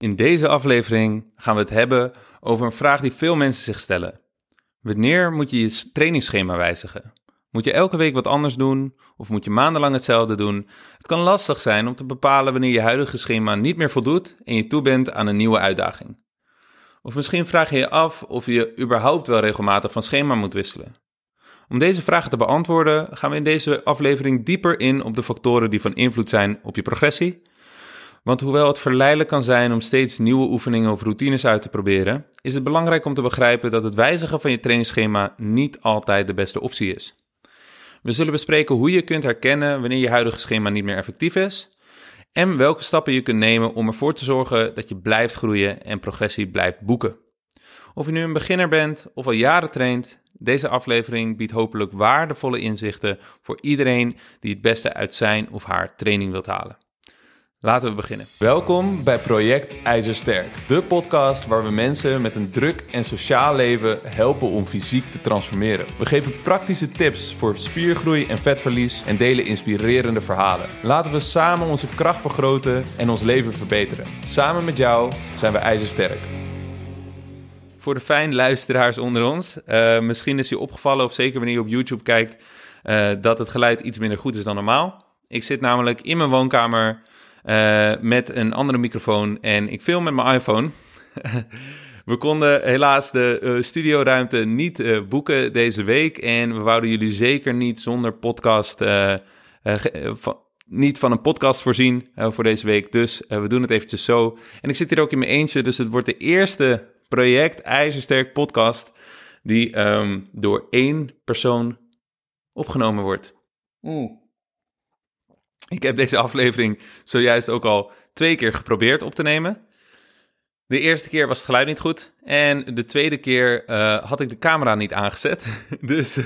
In deze aflevering gaan we het hebben over een vraag die veel mensen zich stellen. Wanneer moet je je trainingsschema wijzigen? Moet je elke week wat anders doen of moet je maandenlang hetzelfde doen? Het kan lastig zijn om te bepalen wanneer je huidige schema niet meer voldoet en je toe bent aan een nieuwe uitdaging. Of misschien vraag je je af of je überhaupt wel regelmatig van schema moet wisselen. Om deze vragen te beantwoorden gaan we in deze aflevering dieper in op de factoren die van invloed zijn op je progressie want hoewel het verleidelijk kan zijn om steeds nieuwe oefeningen of routines uit te proberen, is het belangrijk om te begrijpen dat het wijzigen van je trainingsschema niet altijd de beste optie is. We zullen bespreken hoe je kunt herkennen wanneer je huidige schema niet meer effectief is en welke stappen je kunt nemen om ervoor te zorgen dat je blijft groeien en progressie blijft boeken. Of je nu een beginner bent of al jaren traint, deze aflevering biedt hopelijk waardevolle inzichten voor iedereen die het beste uit zijn of haar training wilt halen. Laten we beginnen. Welkom bij Project IJzersterk, de podcast waar we mensen met een druk en sociaal leven helpen om fysiek te transformeren. We geven praktische tips voor spiergroei en vetverlies en delen inspirerende verhalen. Laten we samen onze kracht vergroten en ons leven verbeteren. Samen met jou zijn we IJzersterk. Voor de fijn luisteraars onder ons, uh, misschien is je opgevallen, of zeker wanneer je op YouTube kijkt, uh, dat het geluid iets minder goed is dan normaal. Ik zit namelijk in mijn woonkamer uh, met een andere microfoon en ik film met mijn iPhone. we konden helaas de uh, studioruimte niet uh, boeken deze week en we wouden jullie zeker niet zonder podcast, van, niet van een podcast voorzien voor deze week. Dus we doen het eventjes zo. En ik zit hier ook in mijn eentje, dus het wordt de eerste project IJzersterk podcast die um, door één persoon opgenomen wordt. Mm. Ik heb deze aflevering zojuist ook al twee keer geprobeerd op te nemen. De eerste keer was het geluid niet goed. En de tweede keer uh, had ik de camera niet aangezet. dus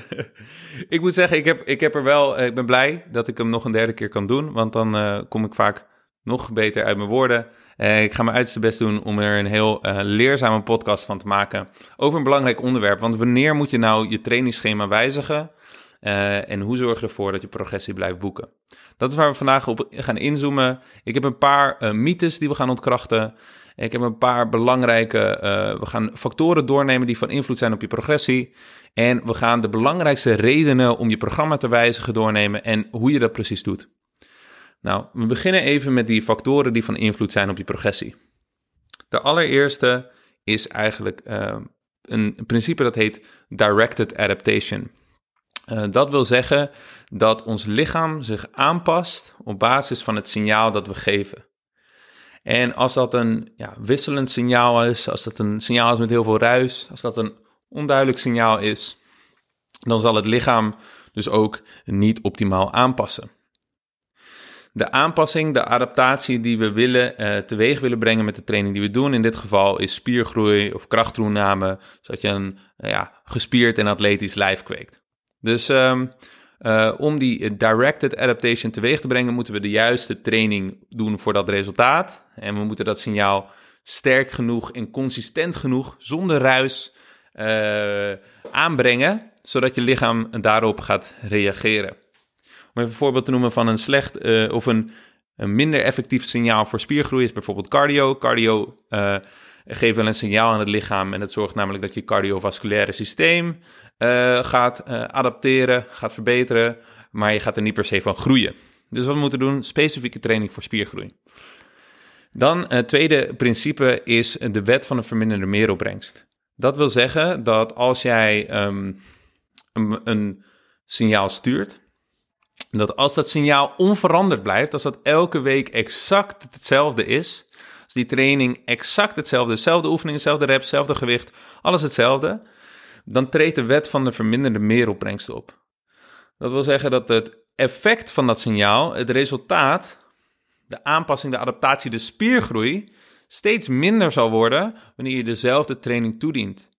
ik moet zeggen, ik, heb, ik, heb er wel, uh, ik ben blij dat ik hem nog een derde keer kan doen. Want dan kom ik vaak nog beter uit mijn woorden. ik ga mijn uiterste best doen om er een heel leerzame podcast van te maken. Over een belangrijk onderwerp. Want wanneer moet je nou je trainingsschema wijzigen? En hoe zorg je ervoor dat je progressie blijft boeken? Dat is waar we vandaag op gaan inzoomen. Ik heb een paar uh, mythes die we gaan ontkrachten. Ik heb een paar belangrijke, uh, we gaan factoren doornemen die van invloed zijn op je progressie. En we gaan de belangrijkste redenen om je programma te wijzigen doornemen en hoe je dat precies doet. Nou, we beginnen even met die factoren die van invloed zijn op je progressie. De allereerste is eigenlijk een principe dat heet directed adaptation. Uh, dat wil zeggen dat ons lichaam zich aanpast op basis van het signaal dat we geven. En als dat een ja, wisselend signaal is, als dat een signaal is met heel veel ruis, als dat een onduidelijk signaal is, dan zal het lichaam dus ook niet optimaal aanpassen. De aanpassing, de adaptatie die we willen, uh, teweeg willen brengen met de training die we doen, in dit geval is spiergroei of krachttoename, zodat je een ja, gespierd en atletisch lijf kweekt. Dus um, uh, om die directed adaptation teweeg te brengen, moeten we de juiste training doen voor dat resultaat. En we moeten dat signaal sterk genoeg en consistent genoeg, zonder ruis, uh, aanbrengen, zodat je lichaam daarop gaat reageren. Om even een voorbeeld te noemen van een slecht uh, of een, een, minder effectief signaal voor spiergroei is bijvoorbeeld cardio. Cardio geeft wel een signaal aan het lichaam en dat zorgt namelijk dat je cardiovasculaire systeem gaat uh, adapteren, gaat verbeteren, maar je gaat er niet per se van groeien. Dus wat we moeten doen, specifieke training voor spiergroei. Dan het uh, tweede principe is de wet van de verminderde meeropbrengst. Dat wil zeggen dat als jij um, een, een signaal stuurt, dat als dat signaal onveranderd blijft, als dat elke week exact hetzelfde is, als die training exact hetzelfde, dezelfde oefening, hetzelfde reps, hetzelfde gewicht, alles hetzelfde, dan treedt de wet van de verminderde meeropbrengst op. Dat wil zeggen dat het effect van dat signaal, het resultaat, de aanpassing, de adaptatie, de spiergroei, steeds minder zal worden wanneer je dezelfde training toedient.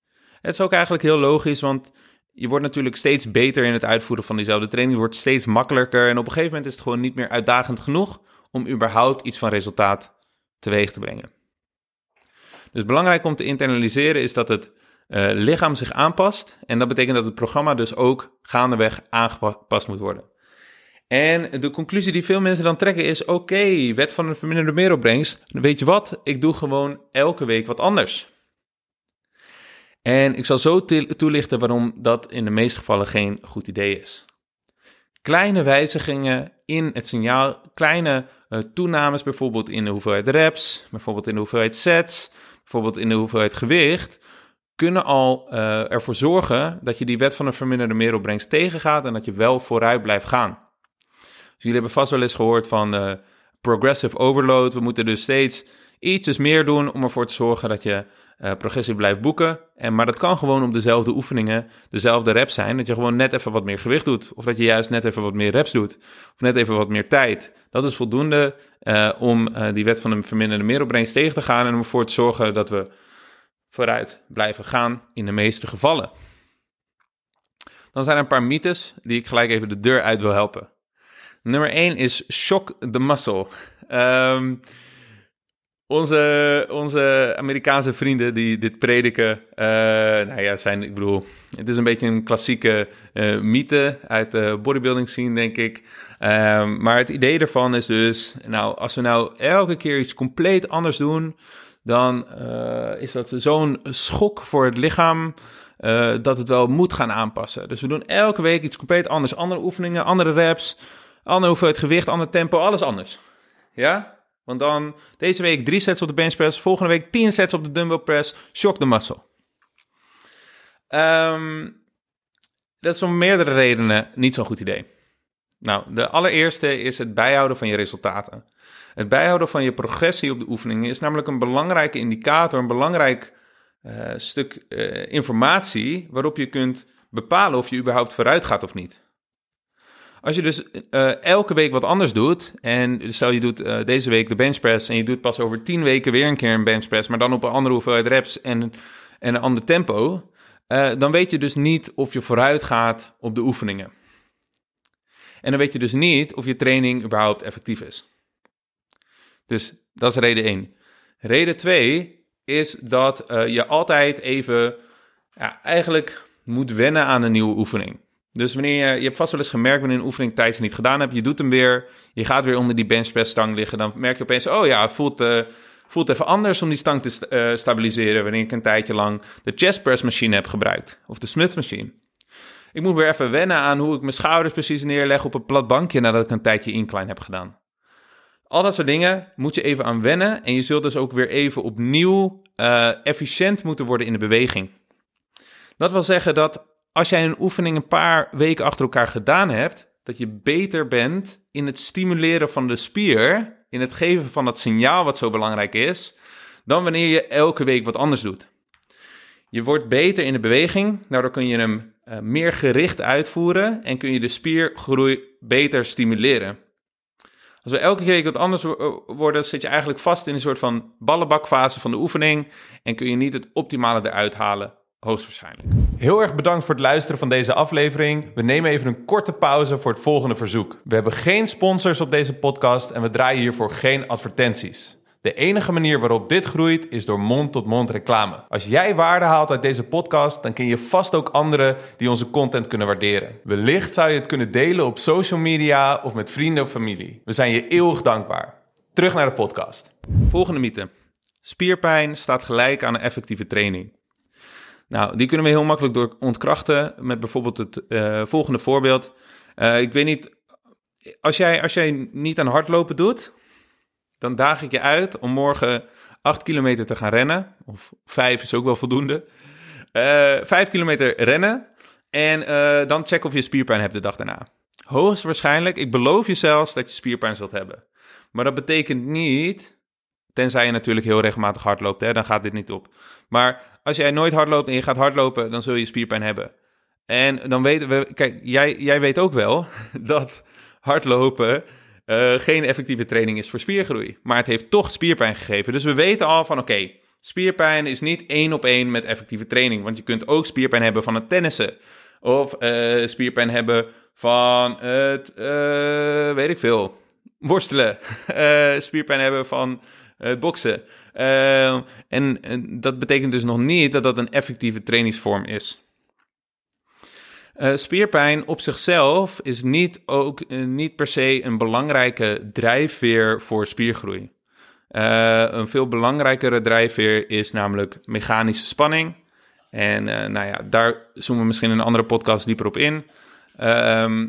Het is ook eigenlijk heel logisch, want je wordt natuurlijk steeds beter in het uitvoeren van diezelfde training. Wordt steeds makkelijker en op een gegeven moment is het gewoon niet meer uitdagend genoeg om überhaupt iets van resultaat teweeg te brengen. Dus belangrijk om te internaliseren is dat het uh, lichaam zich aanpast. En dat betekent dat het programma dus ook gaandeweg aangepast moet worden. En de conclusie die veel mensen dan trekken is: oké, wet van de verminderde meeropbrengst. Weet je wat? Ik doe gewoon elke week wat anders. En ik zal zo toelichten waarom dat in de meeste gevallen geen goed idee is. Kleine wijzigingen in het signaal, kleine uh, toenames bijvoorbeeld in de hoeveelheid reps, bijvoorbeeld in de hoeveelheid sets, bijvoorbeeld in de hoeveelheid gewicht, kunnen al uh, ervoor zorgen dat je die wet van de verminderde meeropbrengst tegengaat en dat je wel vooruit blijft gaan. Dus jullie hebben vast wel eens gehoord van uh, progressive overload. We moeten dus steeds ietsjes meer doen om ervoor te zorgen dat je uh, progressie blijft boeken. En, maar dat kan gewoon om dezelfde oefeningen, dezelfde reps zijn. Dat je gewoon net even wat meer gewicht doet. Of dat je juist net even wat meer reps doet. Of net even wat meer tijd. Dat is voldoende om die wet van de verminderde meeropbrengst tegen te gaan. En om ervoor te zorgen dat we vooruit blijven gaan in de meeste gevallen. Dan zijn er een paar mythes die ik gelijk even de deur uit wil helpen. Nummer 1 is shock the muscle. Um, onze, onze Amerikaanse vrienden die dit prediken, uh, nou ja, zijn, ik bedoel, het is een beetje een klassieke uh, mythe uit de bodybuilding scene, denk ik. Um, maar het idee ervan is dus, nou, als we nou elke keer iets compleet anders doen, dan uh, is dat zo'n schok voor het lichaam. dat het wel moet gaan aanpassen. Dus we doen elke week iets compleet anders. Andere oefeningen, andere reps, andere hoeveelheid gewicht, ander tempo, alles anders. Ja? Want dan deze week drie sets op de bench press, volgende week tien sets op de dumbbell press. Shock the muscle. Um, dat is om meerdere redenen niet zo'n goed idee. Nou, de allereerste is het bijhouden van je resultaten. Het bijhouden van je progressie op de oefeningen is namelijk een belangrijke indicator, een belangrijk uh, stuk uh, informatie waarop je kunt bepalen of je überhaupt vooruit gaat of niet. Als je dus uh, elke week wat anders doet, en stel je doet deze week de benchpress en je doet pas over 10 weken weer een keer een benchpress, maar dan op een andere hoeveelheid reps en, en een ander tempo, dan weet je dus niet of je vooruit gaat op de oefeningen. En dan weet je dus niet of je training überhaupt effectief is. Dus dat is reden 1. Reden 2 is dat je altijd even ja, eigenlijk moet wennen aan een nieuwe oefening. Dus wanneer je, je hebt vast wel eens gemerkt wanneer een oefening tijdens niet gedaan hebt, je doet hem weer, je gaat weer onder die benchpress stang liggen, dan merk je opeens, oh ja, het voelt, uh, voelt even anders om die stang te uh, stabiliseren wanneer ik een tijdje lang de chestpress machine heb gebruikt, of de Smith machine. Ik moet weer even wennen aan hoe ik mijn schouders precies neerleg op een plat bankje nadat ik een tijdje incline heb gedaan. Al dat soort dingen moet je even aan wennen en je zult dus ook weer even opnieuw uh, efficiënt moeten worden in de beweging. Dat wil zeggen dat als jij een oefening een paar weken achter elkaar gedaan hebt, dat je beter bent in het stimuleren van de spier, in het geven van dat signaal wat zo belangrijk is, dan wanneer je elke week wat anders doet. Je wordt beter in de beweging, daardoor kun je hem uh, meer gericht uitvoeren en kun je de spiergroei beter stimuleren. Als we elke keer wat anders worden, zit je eigenlijk vast in een soort van ballenbakfase van de oefening en kun je niet het optimale eruit halen Hoogstwaarschijnlijk. Heel erg bedankt voor het luisteren van deze aflevering. We nemen even een korte pauze voor het volgende verzoek. We hebben geen sponsors op deze podcast en we draaien hiervoor geen advertenties. De enige manier waarop dit groeit is door mond-tot-mond reclame. Als jij waarde haalt uit deze podcast, dan ken je vast ook anderen die onze content kunnen waarderen. Wellicht zou je het kunnen delen op social media of met vrienden of familie. We zijn je eeuwig dankbaar. Terug naar de podcast. Volgende mythe. Spierpijn staat gelijk aan een effectieve training. Nou, die kunnen we heel makkelijk door ontkrachten met bijvoorbeeld het uh, volgende voorbeeld. Uh, ik weet niet, als jij, als jij niet aan hardlopen doet, dan daag ik je uit om morgen 8 kilometer te gaan rennen. Of 5 is ook wel voldoende. Uh, eh, 5 kilometer rennen en dan check of je spierpijn hebt de dag daarna. Hoogstwaarschijnlijk, ik beloof je zelfs dat je spierpijn zult hebben. Maar dat betekent niet, tenzij je natuurlijk heel regelmatig hardloopt, hè, dan gaat dit niet op. Maar als jij nooit hardloopt en je gaat hardlopen, dan zul je spierpijn hebben. En dan weten we, kijk, jij, jij weet ook wel dat hardlopen uh, geen effectieve training is voor spiergroei. Maar het heeft toch spierpijn gegeven. Dus we weten al van oké, spierpijn is niet één op één met effectieve training. Want je kunt ook spierpijn hebben van het tennissen. Of uh, spierpijn hebben van het, uh, weet ik veel, worstelen. spierpijn hebben van het boksen. Uh, en, dat betekent dus nog niet dat dat een effectieve trainingsvorm is. Uh, spierpijn op zichzelf is niet, ook, uh, niet per se een belangrijke drijfveer voor spiergroei. Uh, een veel belangrijkere drijfveer is namelijk mechanische spanning. En nou ja, daar zoomen we misschien in een andere podcast dieper op in. Ehm,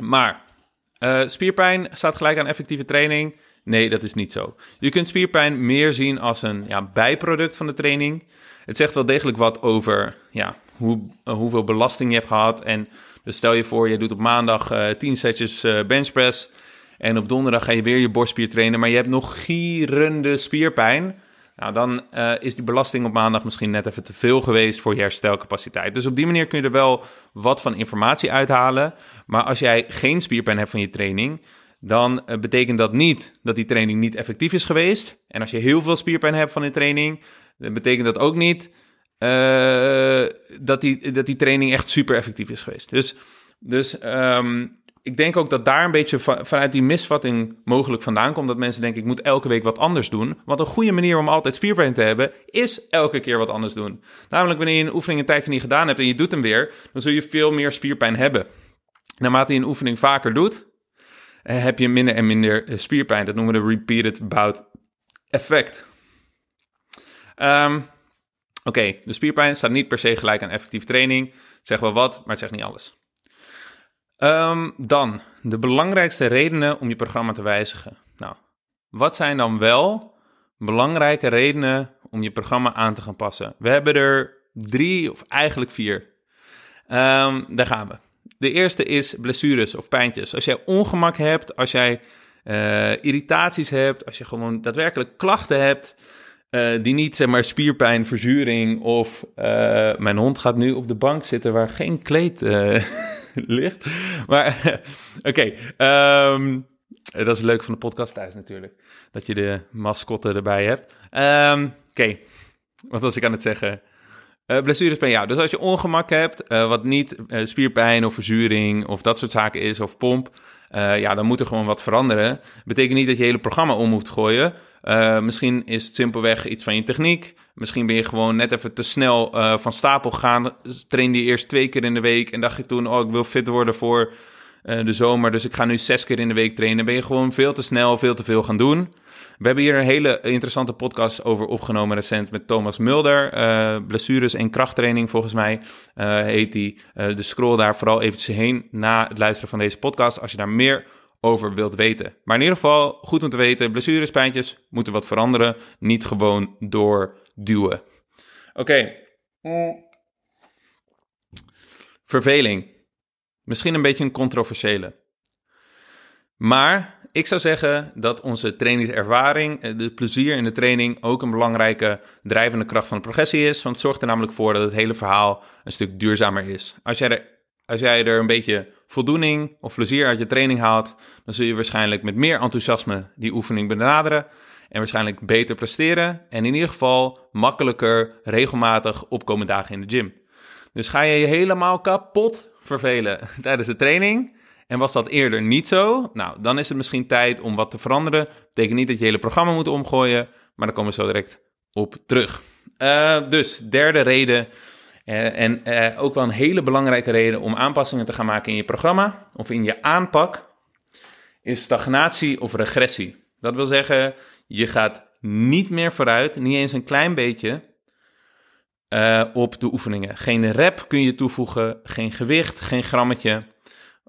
maar spierpijn staat gelijk aan effectieve training. Nee, dat is niet zo. Je kunt spierpijn meer zien als een ja, bijproduct van de training. Het zegt wel degelijk wat over ja, hoe, uh, hoeveel belasting je hebt gehad. En dus stel je voor, je doet op maandag uh, eh, 10 setjes uh, benchpress. En op donderdag ga je weer je borstspier trainen, maar je hebt nog gierende spierpijn. Nou, dan is die belasting op maandag misschien net even te veel geweest voor je herstelcapaciteit. Dus op die manier kun je er wel wat van informatie uithalen. Maar als jij geen spierpijn hebt van je training, dan betekent dat niet dat die training niet effectief is geweest. En als je heel veel spierpijn hebt van je training, dan betekent dat ook niet uh, dat, die, dat die training echt super effectief is geweest. Dus, dus um, ik denk ook dat daar een beetje vanuit die misvatting mogelijk vandaan komt. Dat mensen denken, ik moet elke week wat anders doen. Want een goede manier om altijd spierpijn te hebben, is elke keer wat anders doen. Namelijk wanneer je een oefening een tijdje niet gedaan hebt en je doet hem weer, dan zul je veel meer spierpijn hebben. Naarmate je een oefening vaker doet, eh, heb je minder en minder eh, spierpijn. Dat noemen we de repeated bout effect. Um, Oké, de spierpijn staat niet per se gelijk aan effectieve training. Zegt wel wat, maar het zegt niet alles. Um, dan, de belangrijkste redenen om je programma te wijzigen. Nou, wat zijn dan wel belangrijke redenen om je programma aan te gaan passen? We hebben er drie of eigenlijk vier. Um, daar gaan we. De eerste is blessures of pijntjes. Als jij ongemak hebt, als jij uh, irritaties hebt, als je gewoon daadwerkelijk klachten hebt, uh, die niet zeg maar spierpijn, verzuring of uh, mijn hond gaat nu op de bank zitten waar geen kleed uh, ligt. Maar oké, um, dat is leuk van de podcast thuis natuurlijk. Dat je de mascotte erbij hebt. Um, oké, wat was ik aan het zeggen? Uh, blessures bij jou. Dus als je ongemak hebt, uh, wat niet uh, spierpijn of verzuring of dat soort zaken is, of pomp, ja, dan moet er gewoon wat veranderen. Betekent niet dat je hele programma om moet gooien. misschien is het simpelweg iets van je techniek. Misschien ben je gewoon net even te snel van stapel gegaan. Trainde je eerst twee keer in de week en dacht je toen, oh, ik wil fit worden voor de zomer, dus ik ga nu zes keer in de week trainen. Ben je gewoon veel te snel, veel te veel gaan doen. We hebben hier een hele interessante podcast over opgenomen recent met Thomas Mulder. Uh, blessures en krachttraining volgens mij uh, heet die. Uh, dus scroll daar vooral eventjes heen na het luisteren van deze podcast als je daar meer over wilt weten. Maar in ieder geval goed om te weten, blessures, pijntjes moeten wat veranderen. Niet gewoon doorduwen. Oké. Okay. Verveling. Misschien een beetje een controversiële. Maar ik zou zeggen dat onze trainingservaring, eh, de plezier in de training, ook een belangrijke drijvende kracht van de progressie is. Want het zorgt er namelijk voor dat het hele verhaal een stuk duurzamer is. Als jij er, als jij er een beetje voldoening of plezier uit je training haalt, dan zul je waarschijnlijk met meer enthousiasme die oefening benaderen. En waarschijnlijk beter presteren. En in ieder geval makkelijker regelmatig opkomen dagen in de gym. Dus ga je je helemaal kapot vervelen tijdens de training en was dat eerder niet zo? Nou, dan is het misschien tijd om wat te veranderen. Betekent niet dat je hele programma moet omgooien, maar daar komen we zo direct op terug. Uh, dus, derde reden, uh, en uh, ook wel een hele belangrijke reden om aanpassingen te gaan maken in je programma of in je aanpak, is stagnatie of regressie. Dat wil zeggen, je gaat niet meer vooruit, niet eens een klein beetje, op de oefeningen. Geen rep kun je toevoegen, geen gewicht, geen grammetje.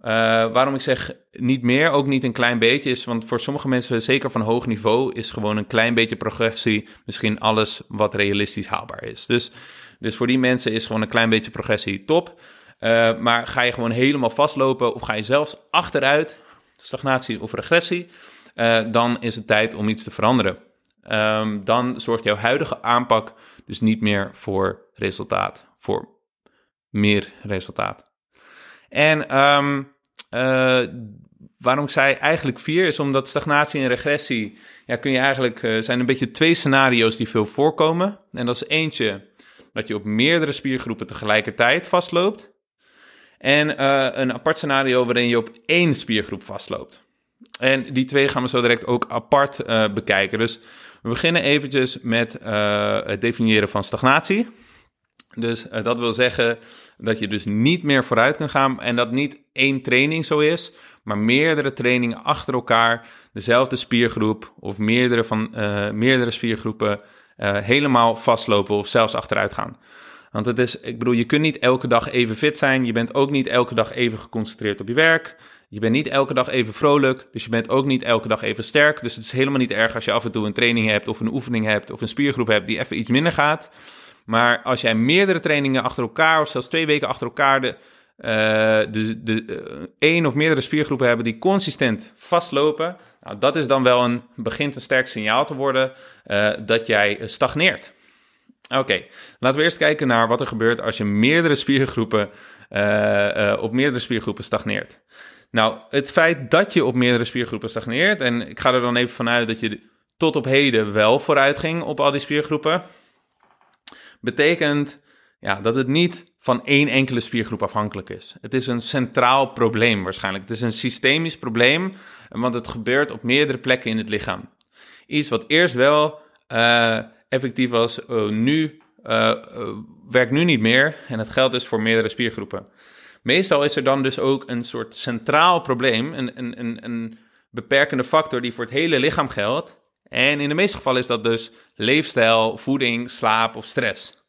Uh, waarom ik zeg niet meer, ook niet een klein beetje, is want voor sommige mensen, zeker van hoog niveau, is gewoon een klein beetje progressie misschien alles wat realistisch haalbaar is. Dus, dus voor die mensen is gewoon een klein beetje progressie top. Uh, maar ga je gewoon helemaal vastlopen of ga je zelfs achteruit, stagnatie of regressie, dan is het tijd om iets te veranderen. Um, dan zorgt jouw huidige aanpak dus niet meer voor resultaat, voor meer resultaat. En um, uh, waarom ik zei eigenlijk vier, is omdat stagnatie en regressie, ja, kun je eigenlijk, uh, zijn een beetje twee scenario's die veel voorkomen. En dat is eentje, dat je op meerdere spiergroepen tegelijkertijd vastloopt. En uh, een apart scenario waarin je op één spiergroep vastloopt. En die twee gaan we zo direct ook apart bekijken. Dus we beginnen eventjes met het definiëren van stagnatie. Dus uh, dat wil zeggen dat je dus niet meer vooruit kan gaan en dat niet één training zo is, maar meerdere trainingen achter elkaar, dezelfde spiergroep of meerdere, van, uh, meerdere spiergroepen helemaal vastlopen of zelfs achteruit gaan. Want het is, ik bedoel, je kunt niet elke dag even fit zijn. Je bent ook niet elke dag even geconcentreerd op je werk. Je bent niet elke dag even vrolijk. Dus je bent ook niet elke dag even sterk. Dus het is helemaal niet erg als je af en toe een training hebt of een oefening hebt of een spiergroep hebt die even iets minder gaat. Maar als jij meerdere trainingen achter elkaar of zelfs twee weken achter elkaar de, uh, de, de uh, één of meerdere spiergroepen hebben die consistent vastlopen, nou, dat is dan wel een, begint een sterk signaal te worden uh, dat jij stagneert. Oké, laten we eerst kijken naar wat er gebeurt als je meerdere spiergroepen op meerdere spiergroepen stagneert. Nou, het feit dat je op meerdere spiergroepen stagneert, en ik ga er dan even vanuit dat je tot op heden wel vooruit ging op al die spiergroepen, betekent ja, dat het niet van één enkele spiergroep afhankelijk is. Het is een centraal probleem waarschijnlijk. Het is een systemisch probleem, want het gebeurt op meerdere plekken in het lichaam. Iets wat eerst wel uh, effectief was, uh, nu uh, werkt nu niet meer. En dat geldt dus voor meerdere spiergroepen. Meestal is er dan dus ook een soort centraal probleem, een, een, een, beperkende factor die voor het hele lichaam geldt. En in de meeste gevallen is dat dus leefstijl, voeding, slaap of stress.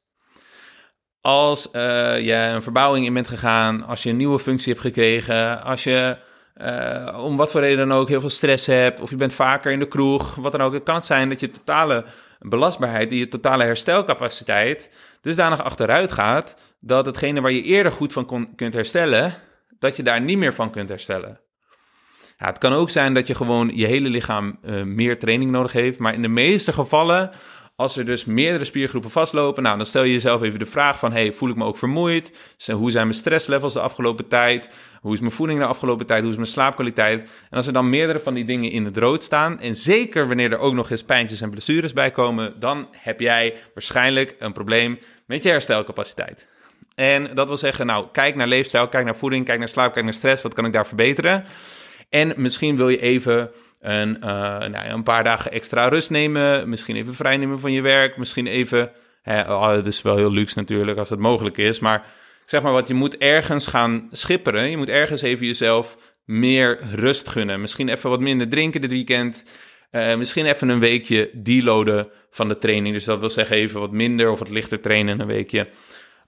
Als uh, je een verbouwing in bent gegaan, als je een nieuwe functie hebt gekregen, als je uh, om wat voor reden dan ook heel veel stress hebt, of je bent vaker in de kroeg, wat dan ook, kan het zijn dat je totale belastbaarheid, je totale herstelcapaciteit, dusdanig achteruit gaat dat hetgene waar je eerder goed van kunt herstellen, dat je daar niet meer van kunt herstellen. Ja, het kan ook zijn dat je gewoon je hele lichaam uh, meer training nodig heeft, maar in de meeste gevallen als er dus meerdere spiergroepen vastlopen, nou, dan stel je jezelf even de vraag van, hey, voel ik me ook vermoeid? Hoe zijn mijn stresslevels de afgelopen tijd? Hoe is mijn voeding de afgelopen tijd? Hoe is mijn slaapkwaliteit? En als er dan meerdere van die dingen in het rood staan, en zeker wanneer er ook nog eens pijntjes en blessures bij komen, dan heb jij waarschijnlijk een probleem met je herstelcapaciteit. En dat wil zeggen, nou, kijk naar leefstijl, kijk naar voeding, kijk naar slaap, kijk naar stress, wat kan ik daar verbeteren? En misschien wil je even een, uh, nou, een paar dagen extra rust nemen. Misschien even vrij nemen van je werk. Misschien even. Hè, oh, is wel heel luxe natuurlijk als het mogelijk is. Maar zeg maar wat, je moet ergens gaan schipperen. Je moet ergens even jezelf meer rust gunnen. Misschien even wat minder drinken dit weekend. Uh, misschien even een weekje deloaden van de training. Dus dat wil zeggen even wat minder of wat lichter trainen een weekje.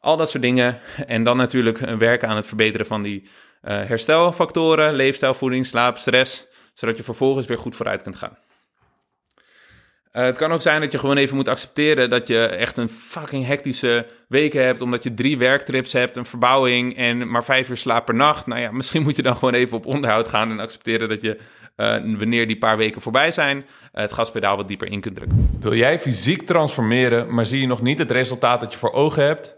Al dat soort dingen. En dan natuurlijk werken aan het verbeteren van die uh, herstelfactoren. Leefstijl, voeding, slaap, stress zodat je vervolgens weer goed vooruit kunt gaan. Uh, het kan ook zijn dat je gewoon even moet accepteren dat je echt een fucking hectische week hebt, omdat je drie werktrips hebt, een verbouwing en maar vijf uur slaap per nacht. Nou ja, misschien moet je dan gewoon even op onderhoud gaan en accepteren dat je, uh, wanneer die paar weken voorbij zijn, het gaspedaal wat dieper in kunt drukken. Wil jij fysiek transformeren, maar zie je nog niet het resultaat dat je voor ogen hebt?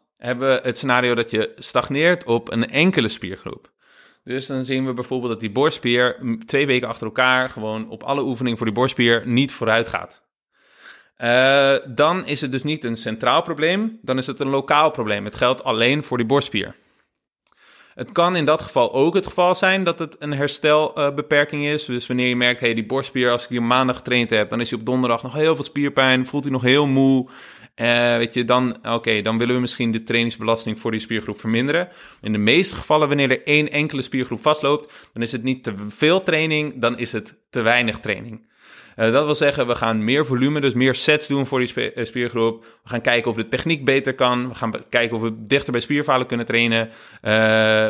hebben we het scenario dat je stagneert op een enkele spiergroep. Dus dan zien we bijvoorbeeld dat die borstspier twee weken achter elkaar gewoon op alle oefeningen voor die borstspier niet vooruit gaat. Uh, dan is het dus niet een centraal probleem, dan is het een lokaal probleem. Het geldt alleen voor die borstspier. Het kan in dat geval ook het geval zijn dat het een herstelbeperking is. Dus wanneer je merkt, hey, die borstspier, als ik die maandag getraind heb, dan is hij op donderdag nog heel veel spierpijn, voelt hij nog heel moe. Uh, weet je, dan, oké, dan willen we misschien de trainingsbelasting voor die spiergroep verminderen. In de meeste gevallen, wanneer er één enkele spiergroep vastloopt, dan is het niet te veel training, dan is het te weinig training. Uh, dat wil zeggen, we gaan meer volume, dus meer sets doen voor die eh, spiergroep. We gaan kijken of de techniek beter kan. We gaan kijken of we dichter bij spierfalen kunnen trainen.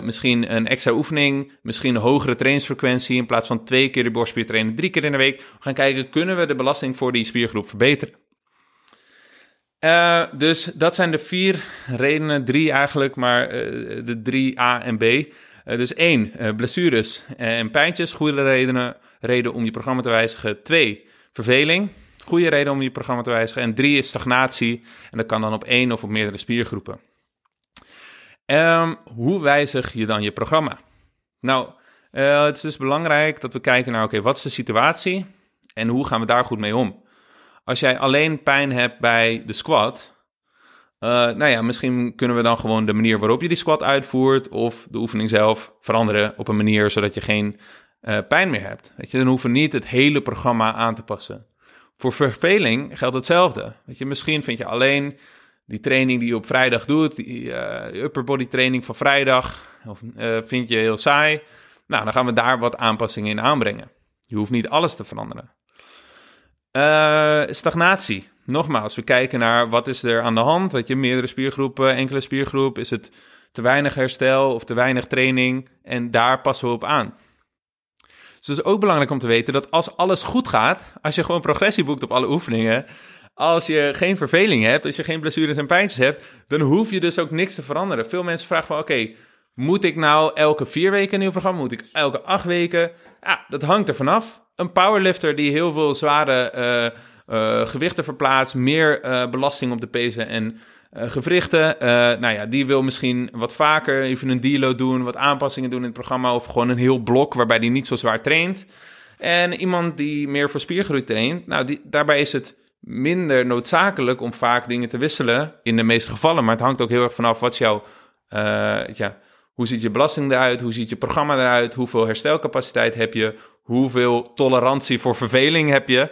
Misschien een extra oefening, misschien een hogere trainingsfrequentie. In plaats van twee keer de borstspier trainen, drie keer in de week. We gaan kijken, kunnen we de belasting voor die spiergroep verbeteren? Uh, dus dat zijn de vier redenen, drie eigenlijk, maar uh, de drie A en B. Uh, dus één, blessures en pijntjes, goede redenen, reden om je programma te wijzigen. Twee, verveling, goede reden om je programma te wijzigen. En drie is stagnatie, en dat kan dan op één of op meerdere spiergroepen. Ehm, hoe wijzig je dan je programma? Nou, het is dus belangrijk dat we kijken naar, oké, wat is de situatie en hoe gaan we daar goed mee om? Als jij alleen pijn hebt bij de squat, uh, nou ja, misschien kunnen we dan gewoon de manier waarop je die squat uitvoert of de oefening zelf veranderen op een manier zodat je geen uh, pijn meer hebt. Weet je, dan hoeven we niet het hele programma aan te passen. Voor verveling geldt hetzelfde. Weet je, misschien vind je alleen die training die je op vrijdag doet, die uh, upper body training van vrijdag, of, vind je heel saai. Nou, dan gaan we daar wat aanpassingen in aanbrengen. Je hoeft niet alles te veranderen. Uh, stagnatie. Nogmaals, we kijken naar wat is er aan de hand. Weet je, meerdere spiergroepen, enkele spiergroep. Is het te weinig herstel of te weinig training? En daar passen we op aan. Dus het is ook belangrijk om te weten dat als alles goed gaat, als je gewoon progressie boekt op alle oefeningen, als je geen verveling hebt, als je geen blessures en pijntjes hebt, dan hoef je dus ook niks te veranderen. Veel mensen vragen van, oké, moet ik nou elke vier weken een nieuw programma? Moet ik elke acht weken? Ja, dat hangt er vanaf. Een powerlifter die heel veel zware uh, uh, gewichten verplaatst, meer uh, belasting op de pezen en gewrichten. nou ja, die wil misschien wat vaker even een deload doen, wat aanpassingen doen in het programma of gewoon een heel blok waarbij die niet zo zwaar traint. En iemand die meer voor spiergroei traint, nou, die, daarbij is het minder noodzakelijk om vaak dingen te wisselen in de meeste gevallen. Maar het hangt ook heel erg vanaf wat jouw, ja, hoe ziet je belasting eruit? Hoe ziet je programma eruit? Hoeveel herstelcapaciteit heb je? Hoeveel tolerantie voor verveling heb je?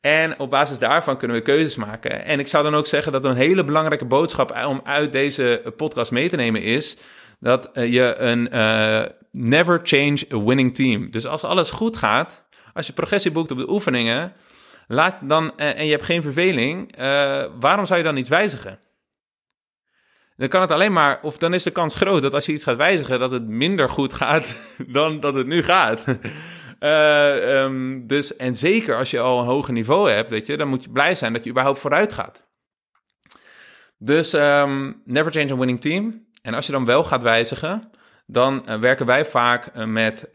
En op basis daarvan kunnen we keuzes maken. En ik zou dan ook zeggen dat een hele belangrijke boodschap om uit deze podcast mee te nemen is dat je een uh, never change a winning team. Dus als alles goed gaat, als je progressie boekt op de oefeningen, laat dan, uh, en je hebt geen verveling, waarom zou je dan iets wijzigen? Dan kan het alleen maar, of dan is de kans groot dat als je iets gaat wijzigen, dat het minder goed gaat dan dat het nu gaat. Uh, um, dus, en zeker als je al een hoger niveau hebt, weet je, dan moet je blij zijn dat je überhaupt vooruit gaat. Dus um, never change a winning team. En als je dan wel gaat wijzigen, dan uh, werken wij vaak uh, met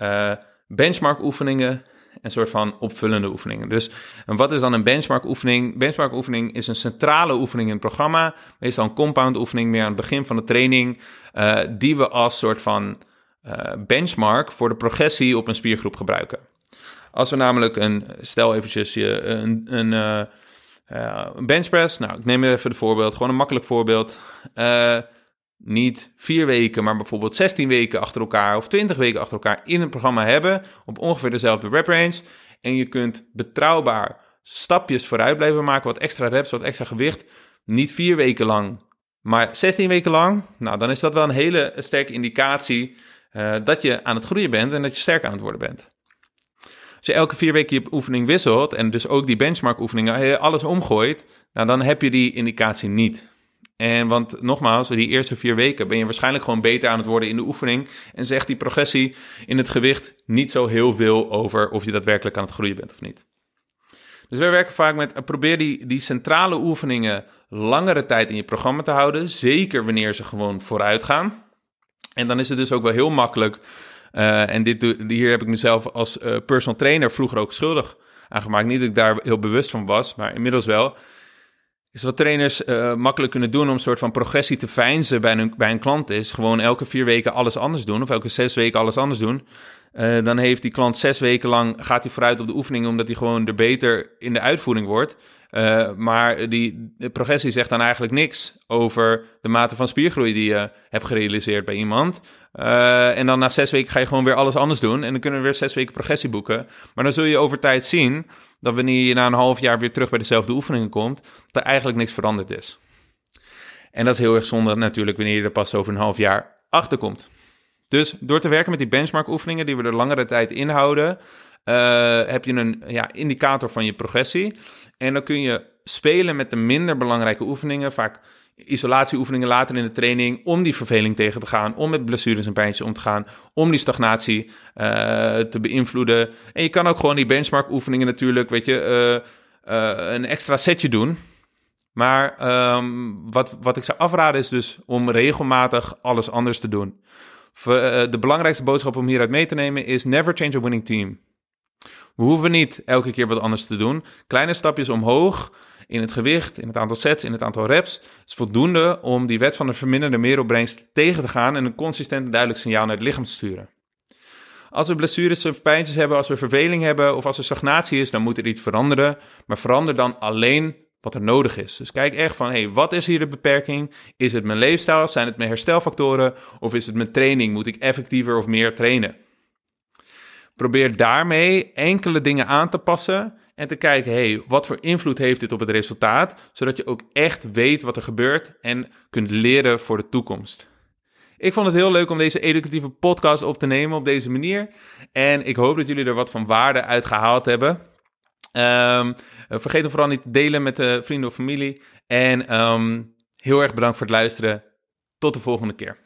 benchmark oefeningen een soort van opvullende oefeningen. Dus en wat is dan een benchmark oefening? Benchmark oefening is een centrale oefening in het programma. Meestal een compound oefening meer aan het begin van de training. Die we als soort van uh, benchmark voor de progressie op een spiergroep gebruiken. Als we namelijk een, stel eventjes je een, een, uh, een benchpress. Nou, ik neem even het voorbeeld, gewoon een makkelijk voorbeeld niet vier weken, maar bijvoorbeeld 16 weken achter elkaar of 20 weken achter elkaar in een programma hebben op ongeveer dezelfde rep range. En je kunt betrouwbaar stapjes vooruit blijven maken, wat extra reps, wat extra gewicht. Niet vier weken lang, maar 16 weken lang. Nou, dan is dat wel een hele sterke indicatie uh, dat je aan het groeien bent en dat je sterk aan het worden bent. Als je elke vier weken je oefening wisselt en dus ook die benchmark oefeningen alles omgooit, nou, dan heb je die indicatie niet. En want nogmaals, die eerste vier weken ben je waarschijnlijk gewoon beter aan het worden in de oefening. En zegt die progressie in het gewicht niet zo heel veel over of je daadwerkelijk aan het groeien bent of niet. Dus wij werken vaak met, probeer die, die centrale oefeningen langere tijd in je programma te houden. Zeker wanneer ze gewoon vooruit gaan. En dan is het dus ook wel heel makkelijk. Uh, en dit, hier heb ik mezelf als uh, personal trainer vroeger ook schuldig aan gemaakt. Niet dat ik daar heel bewust van was, maar inmiddels wel is wat trainers uh, makkelijk kunnen doen om een soort van progressie te fijnzen bij een, bij een klant is. Gewoon elke vier weken alles anders doen of elke zes weken alles anders doen. Dan heeft die klant zes weken lang, gaat hij vooruit op de oefening omdat hij gewoon er beter in de uitvoering wordt. Uh, maar die progressie zegt dan eigenlijk niks over de mate van spiergroei die je hebt gerealiseerd bij iemand. Uh, en dan na zes weken ga je gewoon weer alles anders doen. En dan kunnen we weer zes weken progressie boeken. Maar dan zul je over tijd zien dat wanneer je na een half jaar weer terug bij dezelfde oefeningen komt, dat er eigenlijk niks veranderd is. En dat is heel erg zonde natuurlijk wanneer je er pas over een half jaar achter komt. Dus door te werken met die benchmark oefeningen die we er langere tijd inhouden, uh, heb je een ja, indicator van je progressie. En dan kun je spelen met de minder belangrijke oefeningen, vaak isolatieoefeningen later in de training, om die verveling tegen te gaan, om met blessures en pijntjes om te gaan, om die stagnatie uh, te beïnvloeden. En je kan ook gewoon die benchmark oefeningen natuurlijk, weet je, uh, een extra setje doen. Maar um, wat, wat ik zou afraden is dus om regelmatig alles anders te doen. De belangrijkste boodschap om hieruit mee te nemen is never change a winning team. We hoeven niet elke keer wat anders te doen. Kleine stapjes omhoog in het gewicht, in het aantal sets, in het aantal reps, is voldoende om die wet van de verminderde meeropbrengst tegen te gaan en een consistent en duidelijk signaal naar het lichaam te sturen. Als we blessures of pijntjes hebben, als we verveling hebben of als er stagnatie is, dan moet er iets veranderen. Maar verander dan alleen wat er nodig is. Dus kijk echt van, hey, wat is hier de beperking? Is het mijn leefstijl? Zijn het mijn herstelfactoren? Of is het mijn training? Moet ik effectiever of meer trainen? Probeer daarmee enkele dingen aan te passen en te kijken, hey, wat voor invloed heeft dit op het resultaat? Zodat je ook echt weet wat er gebeurt en kunt leren voor de toekomst. Ik vond het heel leuk om deze educatieve podcast op te nemen op deze manier. En ik hoop dat jullie er wat van waarde uit gehaald hebben. Um, vergeet hem vooral niet te delen met de vrienden of familie. En um, heel erg bedankt voor het luisteren. Tot de volgende keer.